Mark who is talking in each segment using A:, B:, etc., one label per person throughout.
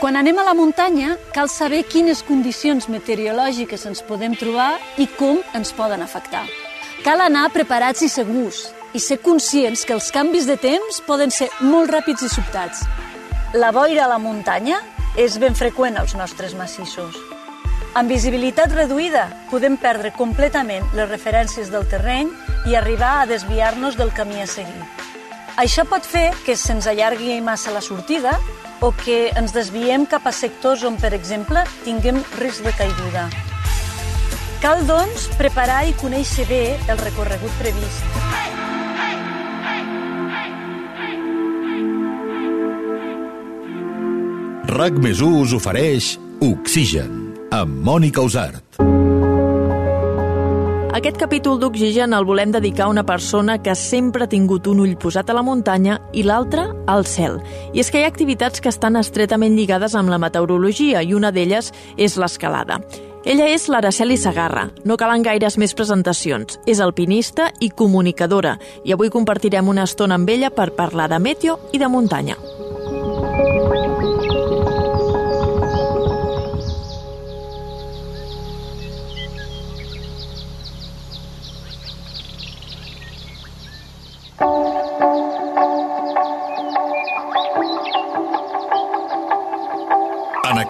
A: Quan anem a la muntanya, cal saber quines condicions meteorològiques ens podem trobar i com ens poden afectar. Cal anar preparats i segurs i ser conscients que els canvis de temps poden ser molt ràpids i sobtats. La boira a la muntanya és ben freqüent als nostres massissos. Amb visibilitat reduïda podem perdre completament les referències del terreny i arribar a desviar-nos del camí a seguir. Això pot fer que se'ns allargui massa la sortida o que ens desviem cap a sectors on, per exemple, tinguem risc de caiguda. Cal, doncs, preparar i conèixer bé el recorregut previst.
B: RAC més us ofereix Oxigen, amb Mònica Usart.
C: Aquest capítol d'Oxigen el volem dedicar a una persona que sempre ha tingut un ull posat a la muntanya i l'altre al cel. I és que hi ha activitats que estan estretament lligades amb la meteorologia i una d'elles és l'escalada. Ella és l'Araceli Sagarra. No calen gaires més presentacions. És alpinista i comunicadora i avui compartirem una estona amb ella per parlar de meteo i de muntanya.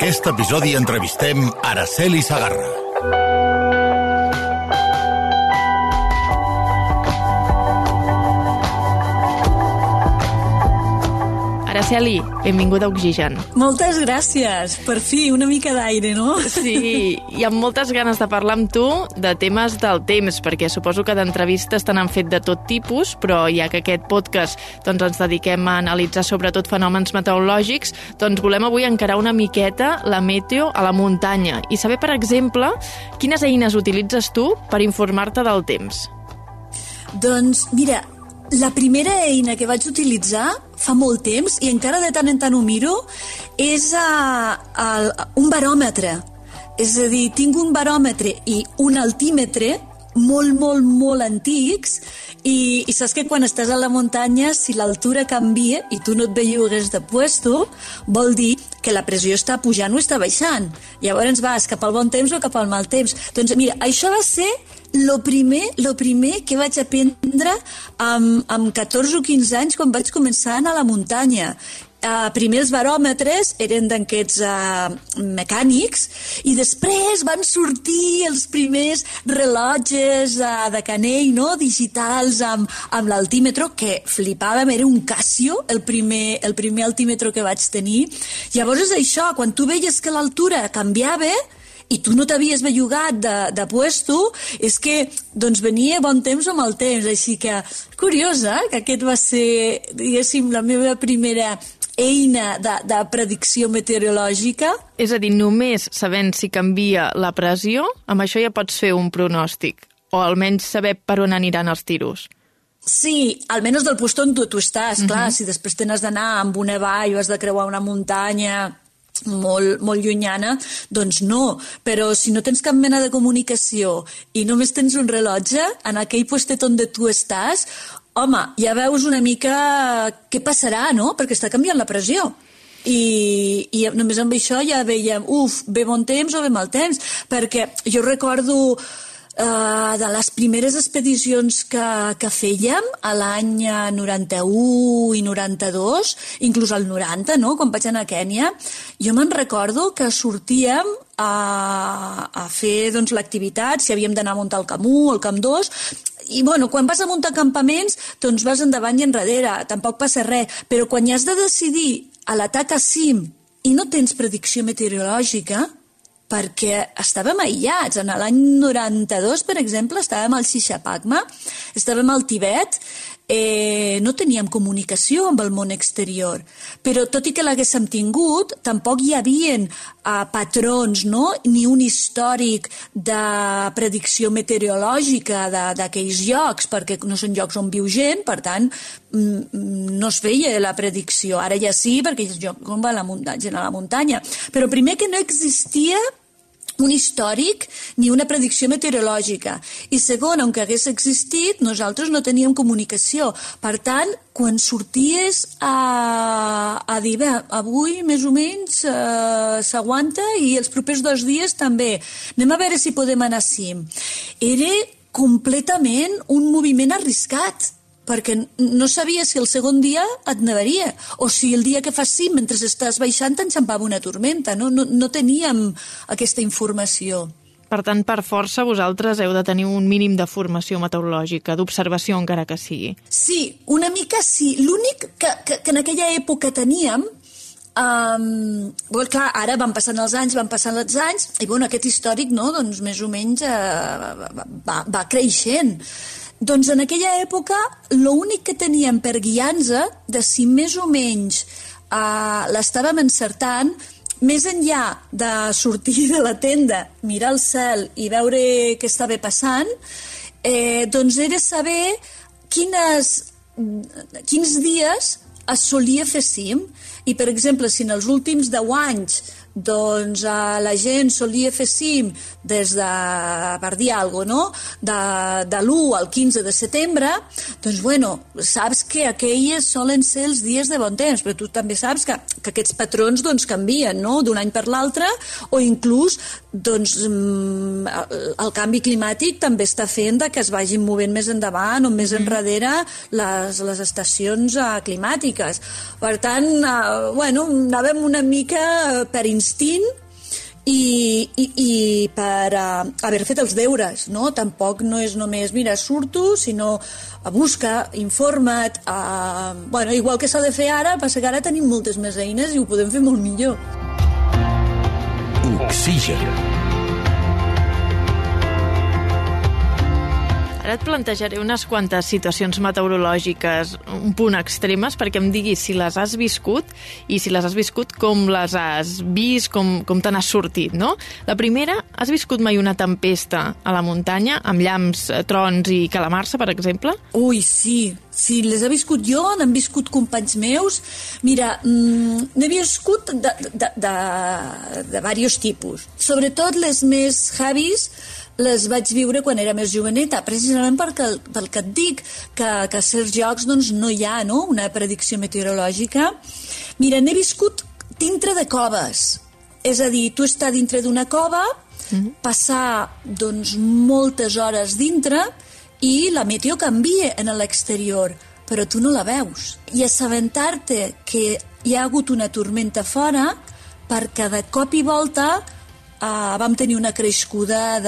B: Aquest episodi entrevistem Araceli Sagarra.
C: Araceli, benvinguda a Oxigen.
A: Moltes gràcies. Per fi, una mica d'aire, no?
C: Sí, i amb moltes ganes de parlar amb tu de temes del temps, perquè suposo que d'entrevistes te n'han fet de tot tipus, però ja que aquest podcast doncs, ens dediquem a analitzar sobretot fenòmens meteorològics, doncs volem avui encarar una miqueta la meteo a la muntanya i saber, per exemple, quines eines utilitzes tu per informar-te del temps.
A: Doncs, mira, la primera eina que vaig utilitzar fa molt temps i encara de tant en tant ho miro és uh, el, un baròmetre. És a dir, tinc un baròmetre i un altímetre molt, molt, molt antics i, i saps que quan estàs a la muntanya, si l'altura canvia i tu no et bellugues de puesto, vol dir que la pressió està pujant o està baixant. Llavors vas cap al bon temps o cap al mal temps. Doncs mira, això va ser lo primer, lo primer que vaig aprendre amb, amb 14 o 15 anys quan vaig començar a anar a la muntanya Uh, primer els baròmetres eren d'aquests uh, mecànics i després van sortir els primers rellotges uh, de canell no? digitals amb, amb l'altímetro que flipàvem, era un Casio el primer, el primer altímetro que vaig tenir llavors és això, quan tu veies que l'altura canviava i tu no t'havies bellugat de, de puesto, és que doncs venia bon temps o mal temps, així que curiosa que aquest va ser, diguéssim, la meva primera eina de, de predicció meteorològica.
C: És a dir, només sabent si canvia la pressió, amb això ja pots fer un pronòstic, o almenys saber per on aniran els tiros.
A: Sí, almenys del lloc on tu, tu estàs, uh -huh. clar, mhm. si després tens d'anar amb una vall o has de creuar una muntanya molt, molt llunyana, doncs no. Però si no tens cap mena de comunicació i només tens un rellotge, en aquell puestet on tu estàs, home, ja veus una mica què passarà, no? Perquè està canviant la pressió. I, i només amb això ja veiem, uf, ve bon temps o ve mal temps, perquè jo recordo Uh, de les primeres expedicions que, que fèiem a l'any 91 i 92, inclús al 90, no? quan vaig anar a Kènia, jo me'n recordo que sortíem a, a fer doncs, l'activitat, si havíem d'anar a muntar el Camp 1, el Camp 2, i bueno, quan vas a muntar campaments, doncs vas endavant i enrere, tampoc passa res, però quan ja has de decidir a l'atac a cim i no tens predicció meteorològica, perquè estàvem aïllats. En l'any 92, per exemple, estàvem al Xixapagma, estàvem al Tibet, eh, no teníem comunicació amb el món exterior. Però tot i que l'haguéssim tingut, tampoc hi havien eh, patrons, no? ni un històric de predicció meteorològica d'aquells llocs, perquè no són llocs on viu gent, per tant, mm, no es feia la predicció. Ara ja sí, perquè lloc on va la muntanya, a la muntanya. Però primer que no existia un històric ni una predicció meteorològica. I segon, aunque hagués existit, nosaltres no teníem comunicació. Per tant, quan sorties a, a dir, bé, avui més o menys eh, s'aguanta i els propers dos dies també. Anem a veure si podem anar a cim. Era completament un moviment arriscat perquè no sabia si el segon dia et nevaria o si el dia que fas cim mentre estàs baixant t'enxampava una tormenta. No, no, no teníem aquesta informació.
C: Per tant, per força, vosaltres heu de tenir un mínim de formació meteorològica, d'observació encara que sigui.
A: Sí, una mica sí. L'únic que, que, que en aquella època teníem Um, well, clar, ara van passant els anys, van passant els anys, i bueno, aquest històric, no?, doncs més o menys uh, va, va creixent. Doncs en aquella època l'únic que teníem per guiar-nos de si més o menys uh, l'estàvem encertant més enllà de sortir de la tenda, mirar el cel i veure què estava passant, eh, doncs era saber quines, quins dies es solia fer cim. I, per exemple, si en els últims 10 anys doncs eh, la gent solia fer cim des de, per dir alguna no? de, de l'1 al 15 de setembre, doncs bueno, saps que aquelles solen ser els dies de bon temps, però tu també saps que, que aquests patrons doncs, canvien no? d'un any per l'altre, o inclús doncs, mm, el canvi climàtic també està fent que es vagin movent més endavant o més mm. enrere les, les estacions uh, climàtiques. Per tant, uh, bueno, anàvem una mica per instint i, i, i per uh, haver fet els deures, no? Tampoc no és només, mira, surto, sinó a busca, informa't, uh, bueno, igual que s'ha de fer ara, passa que ara tenim moltes més eines i ho podem fer molt millor. Oxigen.
C: Ara et plantejaré unes quantes situacions meteorològiques un punt extremes perquè em diguis si les has viscut i si les has viscut com les has vist, com, com te n'has sortit, no? La primera, has viscut mai una tempesta a la muntanya amb llamps, eh, trons i calamarsa, per exemple?
A: Ui, sí, sí, les he viscut jo, n'han viscut companys meus. Mira, mm, n'he viscut de, de, de, de, de diversos tipus. Sobretot les més heavies, les vaig viure quan era més joveneta, precisament perquè, pel que et dic, que, que a certs llocs doncs, no hi ha no? una predicció meteorològica. Mira, n'he viscut dintre de coves, és a dir, tu estàs dintre d'una cova, mm -hmm. passar doncs, moltes hores dintre i la meteo canvia en l'exterior, però tu no la veus. I assabentar-te que hi ha hagut una tormenta fora perquè de cop i volta eh, vam tenir una crescuda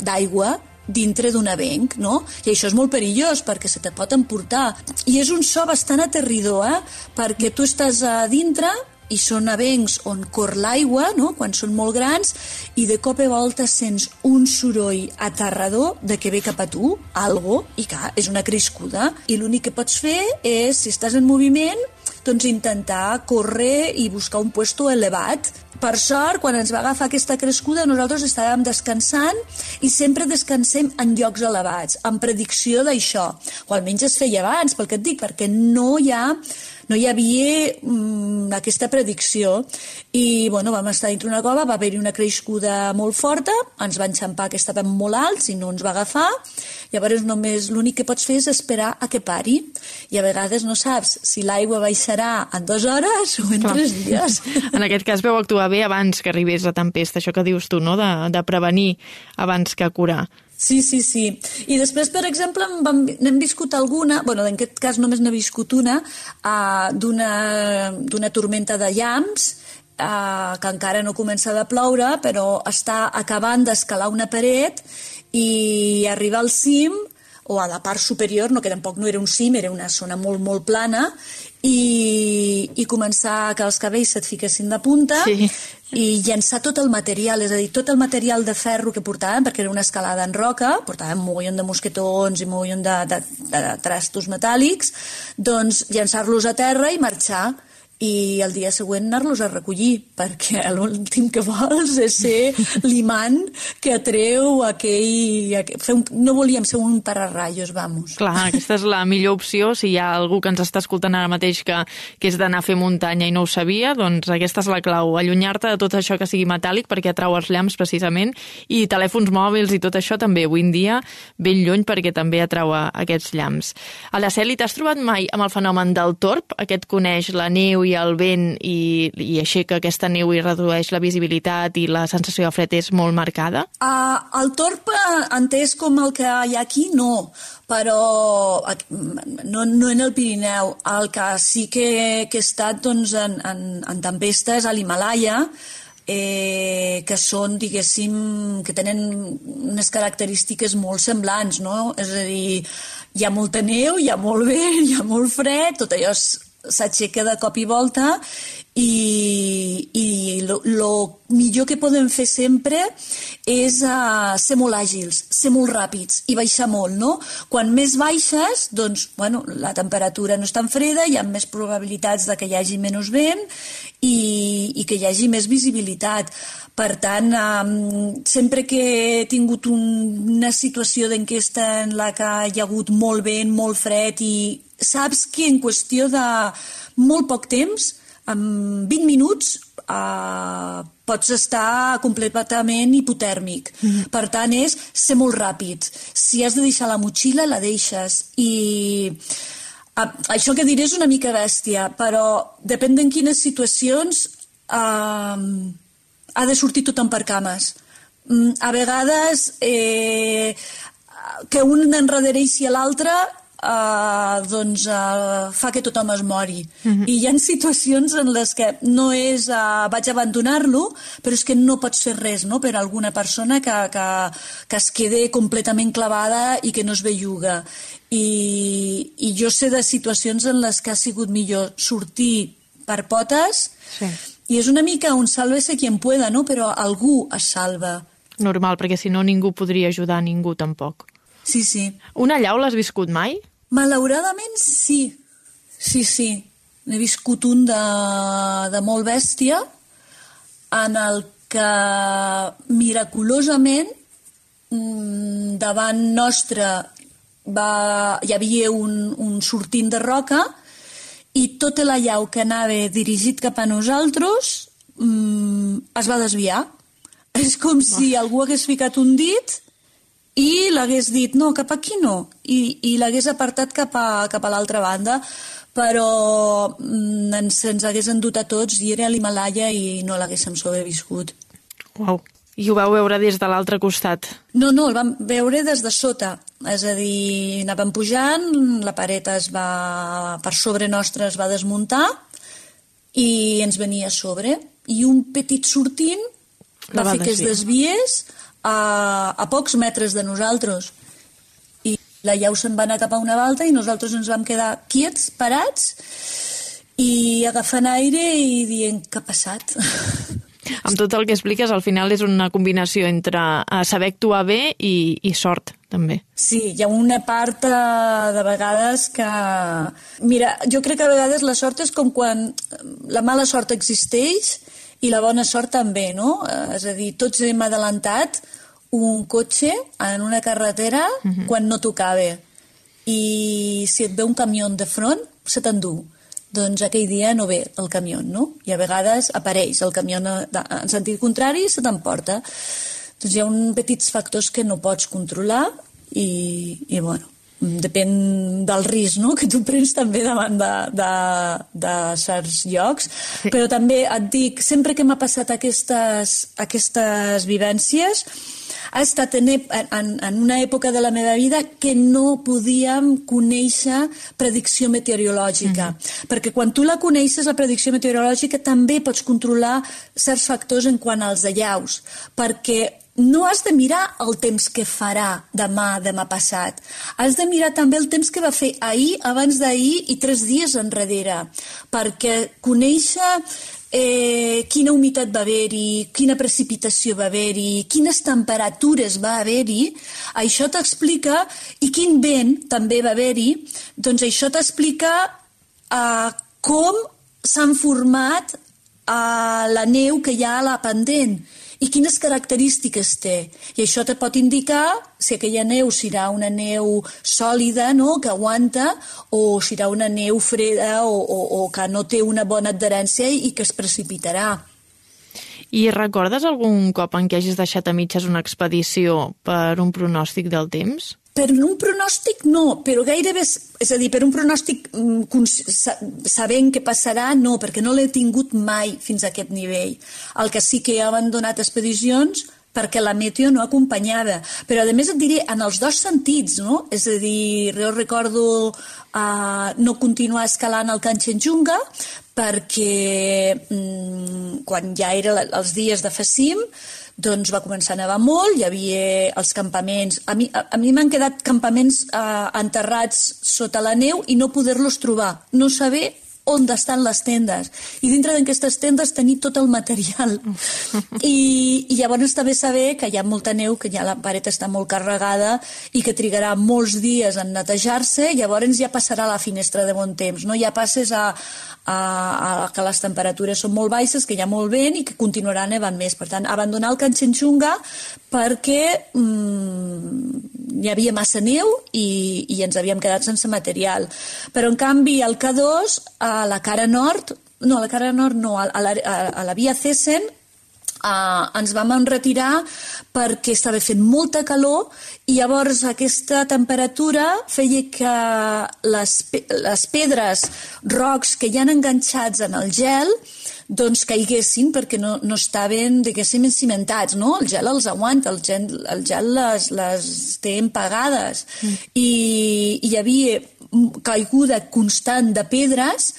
A: d'aigua dintre d'un avenc, no? I això és molt perillós perquè se te pot emportar. I és un so bastant aterridor, eh? Perquè tu estàs a dintre i són avencs on cor l'aigua, no? quan són molt grans, i de cop i volta sents un soroll aterrador de que ve cap a tu, algo, i que és una crescuda. I l'únic que pots fer és, si estàs en moviment, doncs intentar córrer i buscar un puesto elevat per sort, quan ens va agafar aquesta crescuda, nosaltres estàvem descansant i sempre descansem en llocs elevats, en predicció d'això. O almenys es feia abans, pel que et dic, perquè no hi ha no hi havia mm, aquesta predicció i bueno, vam estar dintre una cova, va haver-hi una crescuda molt forta, ens va enxampar que estàvem molt alts i no ens va agafar, llavors només l'únic que pots fer és esperar a que pari i a vegades no saps si l'aigua baixarà en dues hores o en Clar. tres dies.
C: En aquest cas veu actuar bé abans que arribés la tempesta, això que dius tu, no? de, de prevenir abans que curar.
A: Sí, sí, sí. I després, per exemple, n'hem viscut alguna, bueno, en aquest cas només n'he viscut una, uh, d'una tormenta de llamps, uh, que encara no comença a ploure, però està acabant d'escalar una paret i arribar al cim, o a la part superior, no, que tampoc no era un cim, era una zona molt, molt plana, i, i començar que els cabells se't fiquessin de punta sí. i llançar tot el material, és a dir, tot el material de ferro que portàvem, perquè era una escalada en roca, portàvem un mogollon de mosquetons i un mogollon de, de, de, de trastos metàl·lics, doncs llançar-los a terra i marxar i el dia següent anar-los a recollir, perquè l'últim que vols és ser l'imant que atreu aquell... aquell un, no volíem ser un pararrayos, vamos.
C: Clar, aquesta és la millor opció. Si hi ha algú que ens està escoltant ara mateix que, que és d'anar a fer muntanya i no ho sabia, doncs aquesta és la clau. Allunyar-te de tot això que sigui metàl·lic perquè atrau els llamps precisament i telèfons mòbils i tot això també avui en dia ben lluny perquè també atrau aquests llamps. A la Celi, t'has trobat mai amb el fenomen del torb? Aquest coneix la neu i i el vent i, i aixeca aquesta neu i redueix la visibilitat i la sensació de fred és molt marcada?
A: Uh, el torp, entès com el que hi ha aquí, no, però no, no en el Pirineu. El que sí que, que he estat doncs, en, en, en tempestes a l'Himalaya, eh, que són, diguéssim, que tenen unes característiques molt semblants, no? És a dir, hi ha molta neu, hi ha molt vent, hi ha molt fred, tot allò s'aixeca de cop i volta i, i lo, lo millor que podem fer sempre és uh, ser molt àgils, ser molt ràpids i baixar molt, no? Quan més baixes, doncs, bueno, la temperatura no és tan freda, hi ha més probabilitats de que hi hagi menys vent i, i que hi hagi més visibilitat. Per tant, um, sempre que he tingut un, una situació d'enquesta en la que hi ha hagut molt vent, molt fred i saps que en qüestió de molt poc temps, en 20 minuts, uh, pots estar completament hipotèrmic. Mm -hmm. Per tant, és ser molt ràpid. Si has de deixar la motxilla, la deixes. I uh, això que diré és una mica bèstia, però depèn d'en quines situacions uh, ha de sortir tothom per cames. Mm, a vegades eh, que un enredereixi a l'altre Uh, doncs uh, fa que tothom es mori. Uh mhm. -huh. I hi ha situacions en les que no és uh, vaig abandonar-lo, però és que no pots fer res no? per alguna persona que, que, que es quede completament clavada i que no es belluga. I, I jo sé de situacions en les que ha sigut millor sortir per potes sí. i és una mica un sálvese quien pueda, no? però algú es salva.
C: Normal, perquè si no ningú podria ajudar ningú tampoc.
A: Sí, sí.
C: Una llau l'has viscut mai?
A: Malauradament sí, sí, sí. N'he viscut un de, de molt bèstia en el que miraculosament mm, davant nostre va, hi havia un, un sortint de roca i tota la llau que anava dirigit cap a nosaltres mm, es va desviar. És com si algú hagués ficat un dit i l'hagués dit, no, cap aquí no, i, i l'hagués apartat cap a, cap a l'altra banda, però mm, ens, ens hagués endut a tots i era a l'Himalaya i no l'haguéssim sobreviscut.
C: Uau. I ho vau veure des de l'altre costat?
A: No, no, el vam veure des de sota. És a dir, anàvem pujant, la paret es va, per sobre nostre es va desmuntar i ens venia a sobre. I un petit sortint va, va fer que es desviés a, a pocs metres de nosaltres. I la llau se'n va anar cap a una volta i nosaltres ens vam quedar quiets, parats, i agafant aire i dient què ha passat.
C: Amb tot el que expliques, al final és una combinació entre eh, saber actuar bé i, i sort, també.
A: Sí, hi ha una part de, eh, de vegades que... Mira, jo crec que a vegades la sort és com quan la mala sort existeix i la bona sort també, no? Eh, és a dir, tots hem adelantat un cotxe en una carretera uh mhm. -huh. quan no tocava i si et ve un camió de front se t'endú doncs aquell dia no ve el camió, no? I a vegades apareix el camió en sentit contrari i se t'emporta. Doncs hi ha uns petits factors que no pots controlar i, i bueno, depèn del risc no? que tu prens també davant de, de, de certs llocs, sí. però també et dic, sempre que m'ha passat aquestes, aquestes vivències, ha estat en, en, en una època de la meva vida que no podíem conèixer predicció meteorològica. Mm -hmm. Perquè quan tu la coneixes, la predicció meteorològica, també pots controlar certs factors en quant als allaus. Perquè no has de mirar el temps que farà demà, demà passat. Has de mirar també el temps que va fer ahir, abans d'ahir i tres dies enrere, perquè conèixer eh, quina humitat va haver-hi, quina precipitació va haver-hi, quines temperatures va haver-hi, això t'explica, i quin vent també va haver-hi, doncs això t'explica eh, com s'han format eh, la neu que hi ha a la pendent i quines característiques té. I això te pot indicar si aquella neu serà una neu sòlida, no?, que aguanta, o serà una neu freda o, o, o que no té una bona adherència i que es precipitarà.
C: I recordes algun cop en què hagis deixat a mitges una expedició per un pronòstic del temps?
A: Per un pronòstic no, però gairebé, és a dir, per un pronòstic mm, sabent què passarà, no, perquè no l'he tingut mai fins a aquest nivell. El que sí que he abandonat expedicions perquè la meteo no acompanyava. Però, a més, et diré, en els dos sentits, no? És a dir, jo recordo uh, no continuar escalant el Kanchenjunga perquè mm, quan ja era els dies de Facim, doncs va començar a nevar molt, hi havia els campaments... A mi, m'han quedat campaments eh, enterrats sota la neu i no poder-los trobar, no saber on estan les tendes. I dintre d'aquestes tendes tenir tot el material. I, I llavors també saber que hi ha molta neu, que ja la paret està molt carregada i que trigarà molts dies en netejar-se, llavors ja passarà la finestra de bon temps. No? Ja passes a, a, a que les temperatures són molt baixes, que hi ha molt vent i que continuarà nevant més. Per tant, abandonar el Kanchenjunga perquè mm, hi havia massa neu i, i ens havíem quedat sense material. Però, en canvi, al K2, a la cara nord, no, a la cara nord no, a la, a, a la via Cessen, Uh, ens vam enretirar perquè estava fent molta calor i llavors aquesta temperatura feia que les, les pedres, rocs que hi han enganxats en el gel doncs caiguessin perquè no, no estaven, diguéssim, cimentats, no? El gel els aguanta, el gel, el gel les, les té empagades. Mm. I, I hi havia caiguda constant de pedres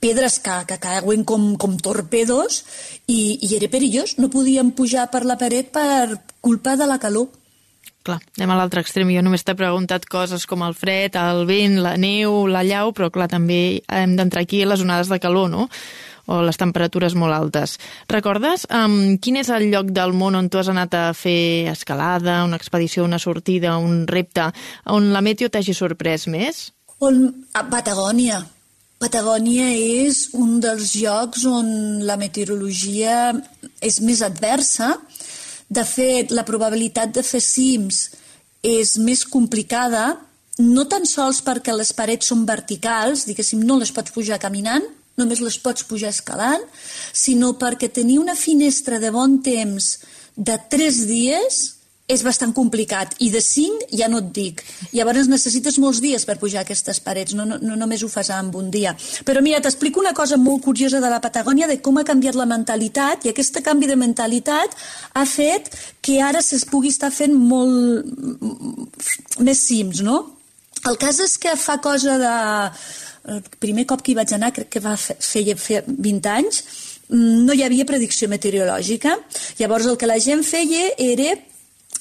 A: pedres que, que cauen com, com torpedos i, i era perillós. No podíem pujar per la paret per culpa de la calor.
C: Clar, anem a l'altre extrem. Jo només t'he preguntat coses com el fred, el vent, la neu, la llau, però clar, també hem d'entrar aquí a les onades de calor, no? o les temperatures molt altes. Recordes um, quin és el lloc del món on tu has anat a fer escalada, una expedició, una sortida, un repte, on la meteo t'hagi sorprès més?
A: On, a Patagònia. Patagònia és un dels llocs on la meteorologia és més adversa. De fet, la probabilitat de fer cims és més complicada, no tan sols perquè les parets són verticals, diguéssim, no les pots pujar caminant, només les pots pujar escalant, sinó perquè tenir una finestra de bon temps de tres dies és bastant complicat i de 5 ja no et dic. Llavors necessites molts dies per pujar aquestes parets, no, no, no només ho fas amb un dia. Però mira, t'explico una cosa molt curiosa de la Patagònia, de com ha canviat la mentalitat i aquest canvi de mentalitat ha fet que ara es pugui estar fent molt més cims, no? El cas és que fa cosa de... El primer cop que hi vaig anar, crec que va fer, feia 20 anys, mm, no hi havia predicció meteorològica. Llavors el que la gent feia era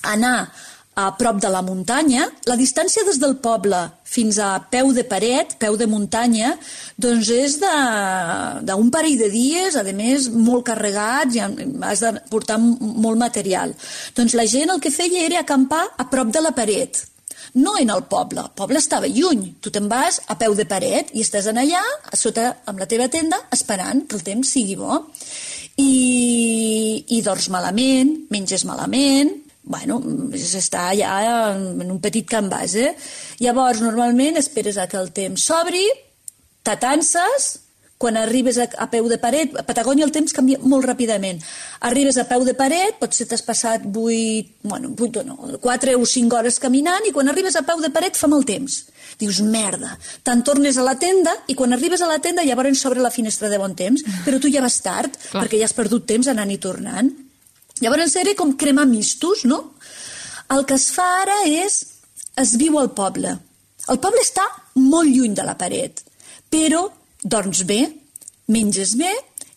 A: anar a prop de la muntanya, la distància des del poble fins a peu de paret, peu de muntanya, doncs és d'un parell de dies, a més, molt carregat, i has de portar molt material. Doncs la gent el que feia era acampar a prop de la paret, no en el poble. El poble estava lluny. Tu te'n vas a peu de paret i estàs en allà, a sota, amb la teva tenda, esperant que el temps sigui bo. I, i dors malament, menges malament, bueno, s'està ja en un petit camp base. Llavors, normalment esperes a que el temps s'obri, t'atances, quan arribes a, a peu de paret, a Patagònia el temps canvia molt ràpidament. Arribes a peu de paret, potser t'has passat 8, bueno, 8 o no, 4 o 5 hores caminant i quan arribes a peu de paret fa mal temps. Dius, merda, te'n tornes a la tenda i quan arribes a la tenda llavors s'obre la finestra de bon temps, però tu ja vas tard Clar. perquè ja has perdut temps anant i tornant. Llavors era com cremar mistos, no? El que es fa ara és, es viu al poble. El poble està molt lluny de la paret, però dorms bé, menges bé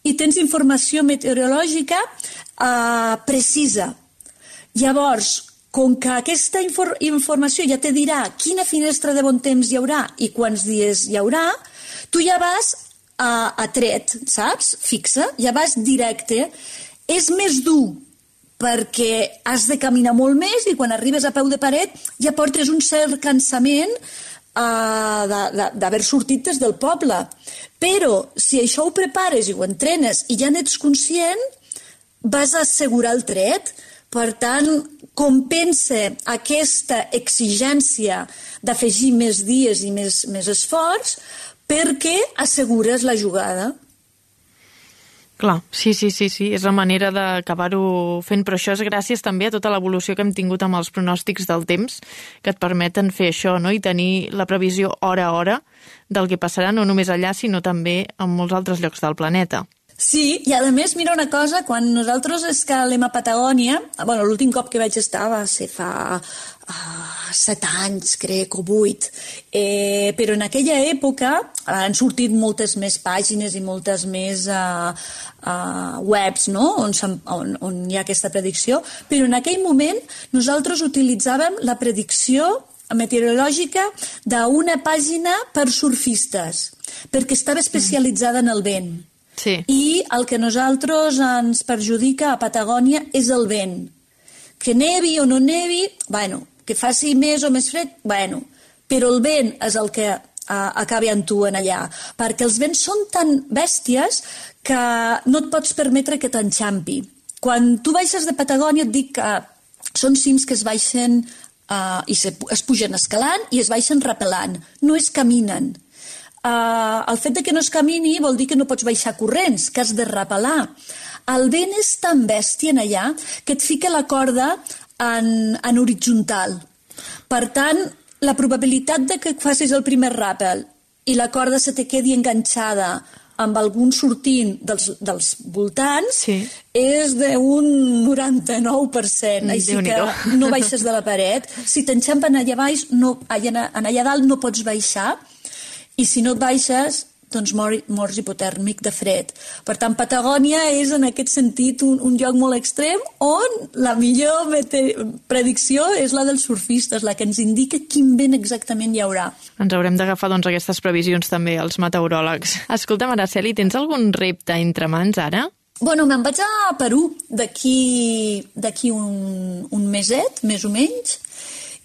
A: i tens informació meteorològica eh, precisa. Llavors, com que aquesta infor informació ja te dirà quina finestra de bon temps hi haurà i quants dies hi haurà, tu ja vas a, a tret, saps? Fixa, ja vas directe. És més dur perquè has de caminar molt més i quan arribes a peu de paret ja portes un cert cansament uh, d'haver sortit des del poble. Però si això ho prepares i ho entrenes i ja n'ets conscient, vas assegurar el tret. Per tant, compensa aquesta exigència d'afegir més dies i més, més esforç perquè assegures la jugada.
C: Clar, sí, sí, sí, sí, és la manera d'acabar-ho fent, però això és gràcies també a tota l'evolució que hem tingut amb els pronòstics del temps, que et permeten fer això, no?, i tenir la previsió hora a hora del que passarà no només allà, sinó també en molts altres llocs del planeta.
A: Sí, i a més, mira una cosa, quan nosaltres escalem a Patagònia, bueno, l'últim cop que vaig estar va ser fa uh, set anys, crec, o vuit, eh, però en aquella època han sortit moltes més pàgines i moltes més uh, uh, webs no? on, on, on hi ha aquesta predicció, però en aquell moment nosaltres utilitzàvem la predicció meteorològica d'una pàgina per surfistes, perquè estava especialitzada en el vent.
C: Sí.
A: I el que nosaltres ens perjudica a Patagònia és el vent. Que nevi o no nevi, bueno, que faci més o més fred, bueno, però el vent és el que uh, acabi en tu en allà, perquè els vents són tan bèsties que no et pots permetre que t'enxampi. Quan tu baixes de Patagònia et dic que són cims que es baixen uh, i se, es pugen escalant i es baixen repelant, no es caminen eh, el fet de que no es camini vol dir que no pots baixar corrents, que has de repelar. El vent és tan bèstia en allà que et fica la corda en, en horitzontal. Per tant, la probabilitat de que facis el primer ràpel i la corda se te quedi enganxada amb algun sortint dels, dels voltants
C: sí.
A: és d'un 99%, així que no baixes de la paret. Si t'enxampen allà baix, no, allà, allà dalt no pots baixar, i si no et baixes, doncs mor, mors hipotèrmic de fred. Per tant, Patagònia és en aquest sentit un, un lloc molt extrem on la millor predicció és la dels surfistes, la que ens indica quin vent exactament hi haurà.
C: Ens haurem d'agafar doncs, aquestes previsions també els meteoròlegs. Escolta, Maraceli, tens algun repte entre mans ara?
A: Bueno, me'n vaig a Perú d'aquí un, un meset, més o menys,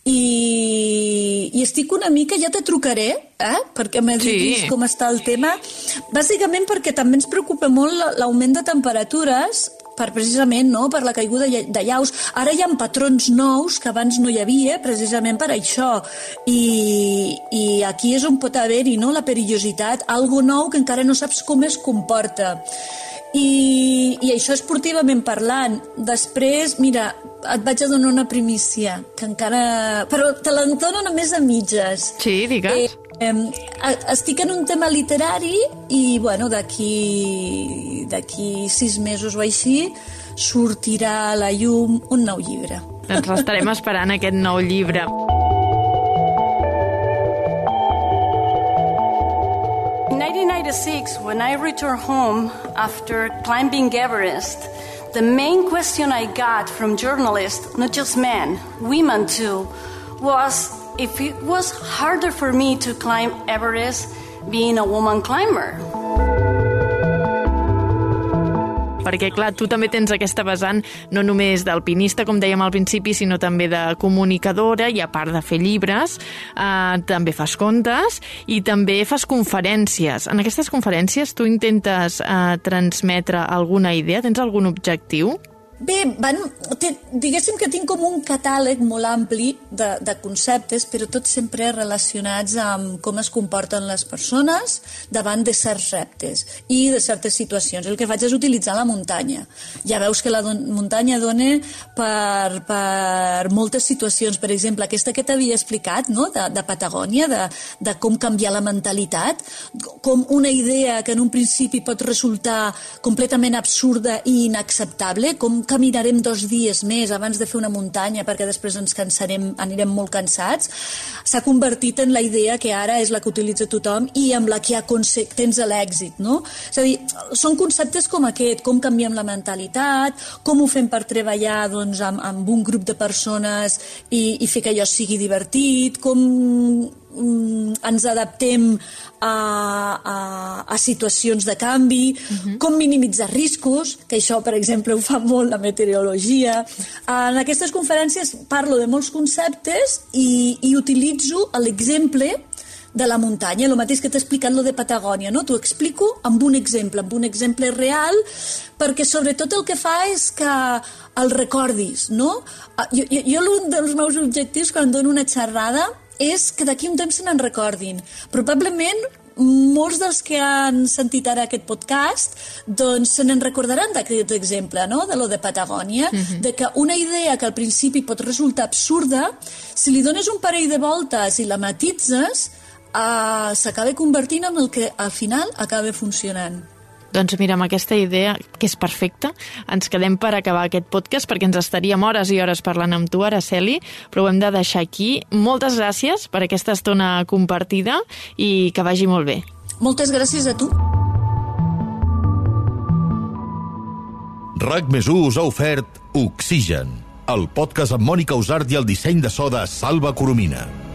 A: i, i estic una mica, ja te trucaré, eh? perquè m'he sí. dit com està el tema. Bàsicament perquè també ens preocupa molt l'augment de temperatures per precisament no, per la caiguda de llaus. Ara hi ha patrons nous que abans no hi havia, precisament per això. I, i aquí és on pot haver-hi no, la perillositat, algo nou que encara no saps com es comporta. I, I això esportivament parlant. Després, mira, et vaig a donar una primícia, que encara... Però te la dono només a mitges.
C: Sí, digues.
A: Eh, eh, estic en un tema literari i, bueno, d'aquí d'aquí sis mesos o així sortirà a la llum un nou llibre.
C: Ens restarem esperant aquest nou llibre.
D: 1996, when I returned home after climbing Everest, the main question I got from journalists, not just men, women too, was if it was harder for me to climb Everest being a woman climber.
C: Perquè clar, tu també tens aquesta vessant no només d'alpinista, com dèiem al principi, sinó també de comunicadora i a part de fer llibres, eh, també fas contes i també fas conferències. En aquestes conferències tu intentes eh, transmetre alguna idea? Tens algun objectiu?
A: Bé, van, diguéssim que tinc com un catàleg molt ampli de, de conceptes, però tots sempre relacionats amb com es comporten les persones davant de certs reptes i de certes situacions. El que faig és utilitzar la muntanya. Ja veus que la don muntanya dona per, per moltes situacions. Per exemple, aquesta que t'havia explicat, no? de, de Patagònia, de, de com canviar la mentalitat, com una idea que en un principi pot resultar completament absurda i inacceptable, com caminarem dos dies més abans de fer una muntanya perquè després ens cansarem, anirem molt cansats, s'ha convertit en la idea que ara és la que utilitza tothom i amb la que tens l'èxit, no? És a dir, són conceptes com aquest, com canviem la mentalitat, com ho fem per treballar doncs, amb, amb un grup de persones i, i fer que allò sigui divertit, com ens adaptem a, a, a situacions de canvi, uh mhm. -huh. com minimitzar riscos, que això, per exemple, ho fa molt la meteorologia. En aquestes conferències parlo de molts conceptes i, i utilitzo l'exemple de la muntanya, el mateix que t'he explicat lo de Patagònia, no? T'ho explico amb un exemple, amb un exemple real, perquè sobretot el que fa és que el recordis, no? Ah, jo, jo, jo un dels meus objectius quan dono una xerrada és que d'aquí un temps se n'en recordin. Probablement molts dels que han sentit ara aquest podcast doncs se n'en recordaran d'aquest exemple, no?, de lo de Patagònia, uh -huh. de que una idea que al principi pot resultar absurda, si li dones un parell de voltes i la matitzes, eh, s'acaba convertint en el que al final acaba funcionant.
C: Doncs mira, amb aquesta idea, que és perfecta, ens quedem per acabar aquest podcast perquè ens estaríem hores i hores parlant amb tu, Araceli, però ho hem de deixar aquí. Moltes gràcies per aquesta estona compartida i que vagi molt bé.
A: Moltes gràcies a tu.
B: RAC més us ha ofert Oxigen, el podcast amb Mònica Usart i el disseny de so de Salva Coromina.